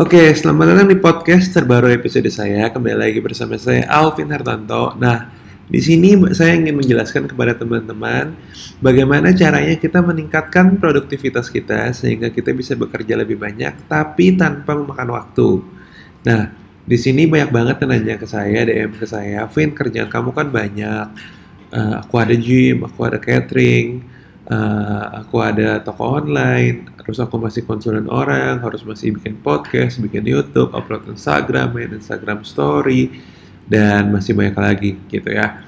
Oke, selamat datang di podcast terbaru episode saya. Kembali lagi bersama saya Alvin Hartanto. Nah, di sini saya ingin menjelaskan kepada teman-teman bagaimana caranya kita meningkatkan produktivitas kita sehingga kita bisa bekerja lebih banyak tapi tanpa memakan waktu. Nah, di sini banyak banget yang nanya ke saya, DM ke saya, Vin kerjaan kamu kan banyak. Uh, aku ada gym, aku ada catering, uh, aku ada toko online, terus aku masih konsulen orang, harus masih bikin podcast, bikin YouTube, upload Instagram, main Instagram Story, dan masih banyak lagi gitu ya.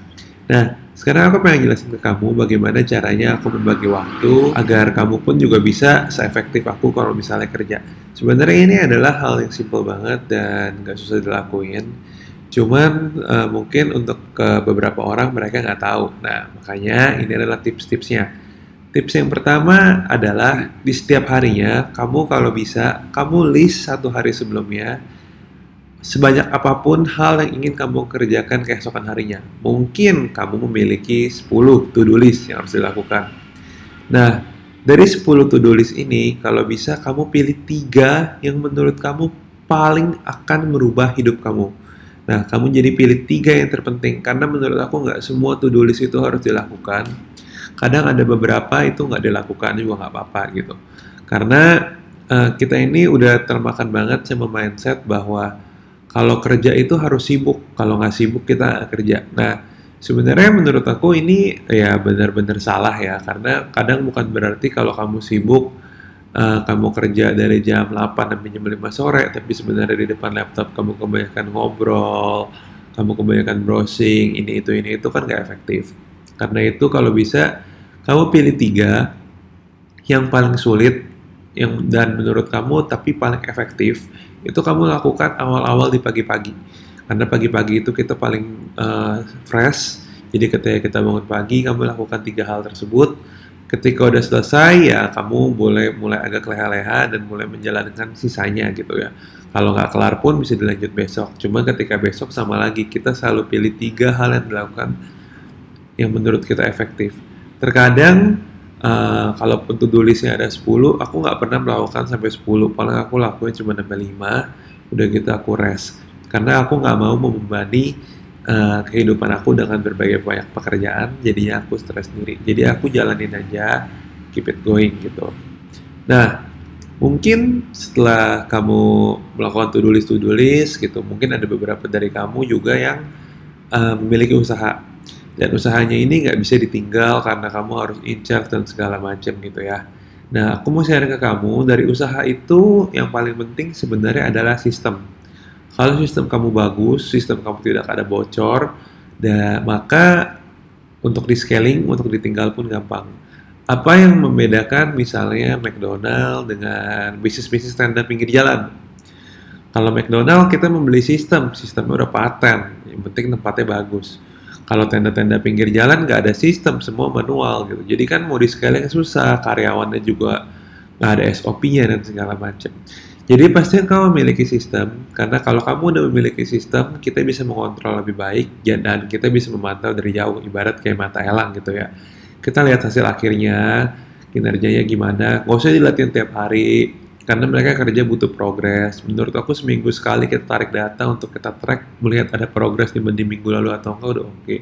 Nah, sekarang aku pengen jelasin ke kamu bagaimana caranya aku membagi waktu agar kamu pun juga bisa seefektif aku kalau misalnya kerja. Sebenarnya ini adalah hal yang simple banget dan gak susah dilakuin. Cuman uh, mungkin untuk ke beberapa orang mereka nggak tahu. Nah, makanya ini adalah tips-tipsnya Tips yang pertama adalah di setiap harinya, kamu kalau bisa, kamu list satu hari sebelumnya, sebanyak apa pun hal yang ingin kamu kerjakan keesokan harinya. Mungkin kamu memiliki 10 to-do list yang harus dilakukan. Nah, dari 10 to-do list ini, kalau bisa kamu pilih tiga yang menurut kamu paling akan merubah hidup kamu. Nah, kamu jadi pilih tiga yang terpenting, karena menurut aku nggak semua to-do list itu harus dilakukan kadang ada beberapa itu nggak dilakukan juga nggak apa-apa gitu. Karena uh, kita ini udah termakan banget sama mindset bahwa kalau kerja itu harus sibuk. Kalau nggak sibuk kita kerja. Nah sebenarnya menurut aku ini ya benar-benar salah ya. Karena kadang bukan berarti kalau kamu sibuk uh, kamu kerja dari jam 8 sampai jam 5 sore tapi sebenarnya di depan laptop kamu kebanyakan ngobrol kamu kebanyakan browsing ini itu ini itu kan gak efektif karena itu kalau bisa kamu pilih tiga yang paling sulit yang dan menurut kamu tapi paling efektif itu kamu lakukan awal-awal di pagi-pagi. Karena pagi-pagi itu kita paling uh, fresh. Jadi ketika kita bangun pagi kamu lakukan tiga hal tersebut. Ketika udah selesai ya kamu boleh mulai agak leha-leha dan mulai menjalankan sisanya gitu ya. Kalau nggak kelar pun bisa dilanjut besok. Cuma ketika besok sama lagi kita selalu pilih tiga hal yang dilakukan yang menurut kita efektif. Terkadang uh, kalau to-do listnya ada 10, aku nggak pernah melakukan sampai 10. Paling aku lakuin cuma sampai 5, udah gitu aku rest. Karena aku nggak mau membebani uh, kehidupan aku dengan berbagai banyak pekerjaan, jadinya aku stres sendiri. Jadi aku jalanin aja, keep it going gitu. Nah, mungkin setelah kamu melakukan to-do list to-do list gitu, mungkin ada beberapa dari kamu juga yang uh, memiliki usaha dan usahanya ini nggak bisa ditinggal karena kamu harus incar dan segala macam gitu ya. Nah, aku mau share ke kamu dari usaha itu yang paling penting sebenarnya adalah sistem. Kalau sistem kamu bagus, sistem kamu tidak ada bocor, dan maka untuk di scaling, untuk ditinggal pun gampang. Apa yang membedakan misalnya McDonald dengan bisnis-bisnis tenda pinggir jalan? Kalau McDonald kita membeli sistem, sistemnya udah paten, yang penting tempatnya bagus kalau tenda-tenda pinggir jalan nggak ada sistem, semua manual gitu. Jadi kan mau di scaling susah, karyawannya juga nggak ada SOP-nya dan segala macam. Jadi pasti kamu memiliki sistem, karena kalau kamu udah memiliki sistem, kita bisa mengontrol lebih baik dan kita bisa memantau dari jauh, ibarat kayak mata elang gitu ya. Kita lihat hasil akhirnya, kinerjanya gimana, nggak usah dilatih tiap hari, karena mereka kerja butuh progres. Menurut aku seminggu sekali kita tarik data untuk kita track melihat ada progres di minggu lalu atau enggak udah oke. Okay.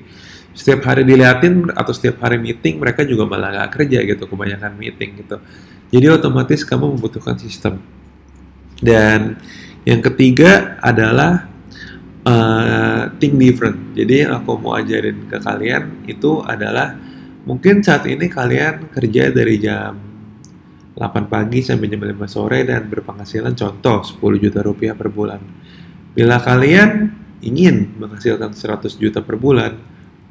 Setiap hari diliatin atau setiap hari meeting mereka juga malah nggak kerja gitu kebanyakan meeting gitu. Jadi otomatis kamu membutuhkan sistem. Dan yang ketiga adalah uh, think different. Jadi yang aku mau ajarin ke kalian itu adalah mungkin saat ini kalian kerja dari jam 8 pagi sampai jam 5 sore dan berpenghasilan contoh 10 juta rupiah per bulan. Bila kalian ingin menghasilkan 100 juta per bulan,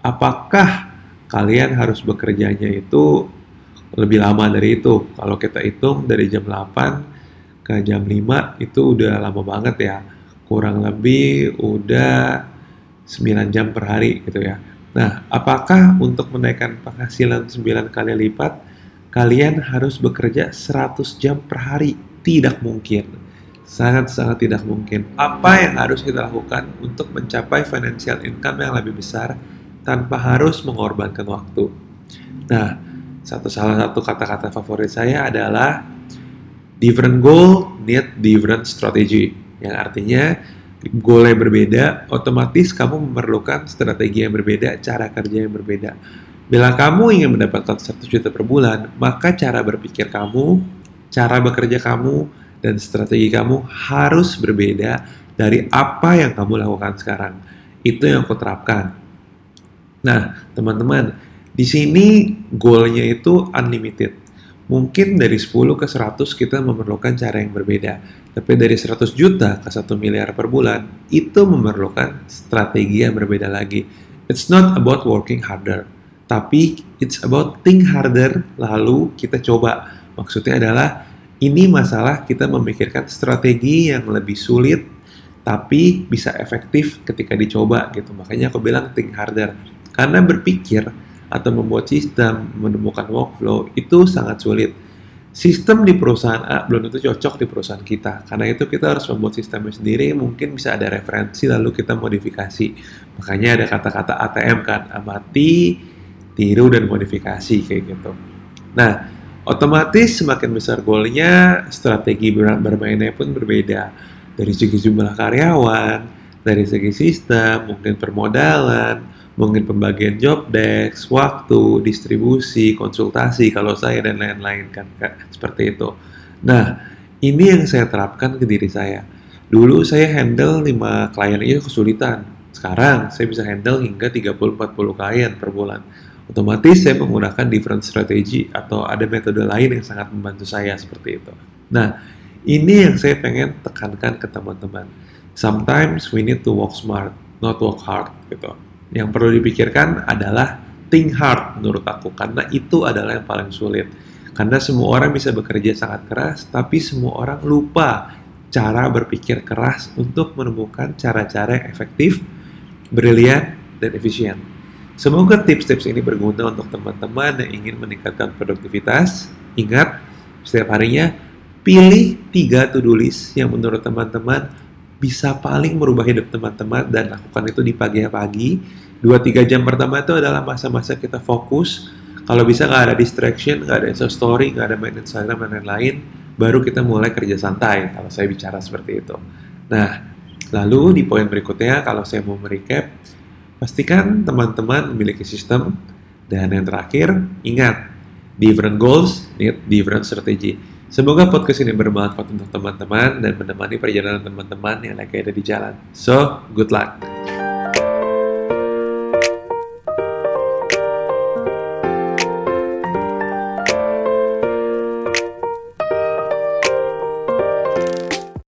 apakah kalian harus bekerjanya itu lebih lama dari itu? Kalau kita hitung dari jam 8 ke jam 5 itu udah lama banget ya. Kurang lebih udah 9 jam per hari gitu ya. Nah, apakah untuk menaikkan penghasilan 9 kali lipat kalian harus bekerja 100 jam per hari. Tidak mungkin. Sangat-sangat tidak mungkin. Apa yang harus kita lakukan untuk mencapai financial income yang lebih besar tanpa harus mengorbankan waktu? Nah, satu salah satu kata-kata favorit saya adalah different goal, need different strategy. Yang artinya goal yang berbeda, otomatis kamu memerlukan strategi yang berbeda, cara kerja yang berbeda. Bila kamu ingin mendapatkan 1 juta per bulan, maka cara berpikir kamu, cara bekerja kamu, dan strategi kamu harus berbeda dari apa yang kamu lakukan sekarang. Itu yang aku terapkan. Nah, teman-teman, di sini goalnya itu unlimited. Mungkin dari 10 ke 100 kita memerlukan cara yang berbeda. Tapi dari 100 juta ke 1 miliar per bulan, itu memerlukan strategi yang berbeda lagi. It's not about working harder tapi it's about think harder lalu kita coba. Maksudnya adalah ini masalah kita memikirkan strategi yang lebih sulit tapi bisa efektif ketika dicoba gitu. Makanya aku bilang think harder. Karena berpikir atau membuat sistem, menemukan workflow itu sangat sulit. Sistem di perusahaan A belum tentu cocok di perusahaan kita. Karena itu kita harus membuat sistemnya sendiri, mungkin bisa ada referensi lalu kita modifikasi. Makanya ada kata-kata ATM kan, amati, tiru dan modifikasi kayak gitu. Nah, otomatis semakin besar goalnya, strategi bermainnya pun berbeda. Dari segi jumlah karyawan, dari segi sistem, mungkin permodalan, mungkin pembagian job desk, waktu, distribusi, konsultasi, kalau saya dan lain-lain kan, Kak, seperti itu. Nah, ini yang saya terapkan ke diri saya. Dulu saya handle 5 klien aja kesulitan. Sekarang saya bisa handle hingga 30-40 klien per bulan otomatis saya menggunakan different strategy atau ada metode lain yang sangat membantu saya seperti itu. Nah, ini yang saya pengen tekankan ke teman-teman. Sometimes we need to work smart, not work hard gitu. Yang perlu dipikirkan adalah think hard menurut aku karena itu adalah yang paling sulit. Karena semua orang bisa bekerja sangat keras, tapi semua orang lupa cara berpikir keras untuk menemukan cara-cara yang efektif, brilian, dan efisien. Semoga tips-tips ini berguna untuk teman-teman yang ingin meningkatkan produktivitas. Ingat, setiap harinya pilih tiga to-do list yang menurut teman-teman bisa paling merubah hidup teman-teman dan lakukan itu di pagi-pagi. Dua tiga jam pertama itu adalah masa-masa kita fokus. Kalau bisa nggak ada distraction, nggak ada story, nggak ada main Instagram dan lain-lain, baru kita mulai kerja santai. Kalau saya bicara seperti itu. Nah, lalu di poin berikutnya, kalau saya mau merecap, Pastikan teman-teman memiliki sistem. Dan yang terakhir, ingat, different goals need different strategy. Semoga podcast ini bermanfaat untuk teman-teman dan menemani perjalanan teman-teman yang lagi ada di jalan. So, good luck!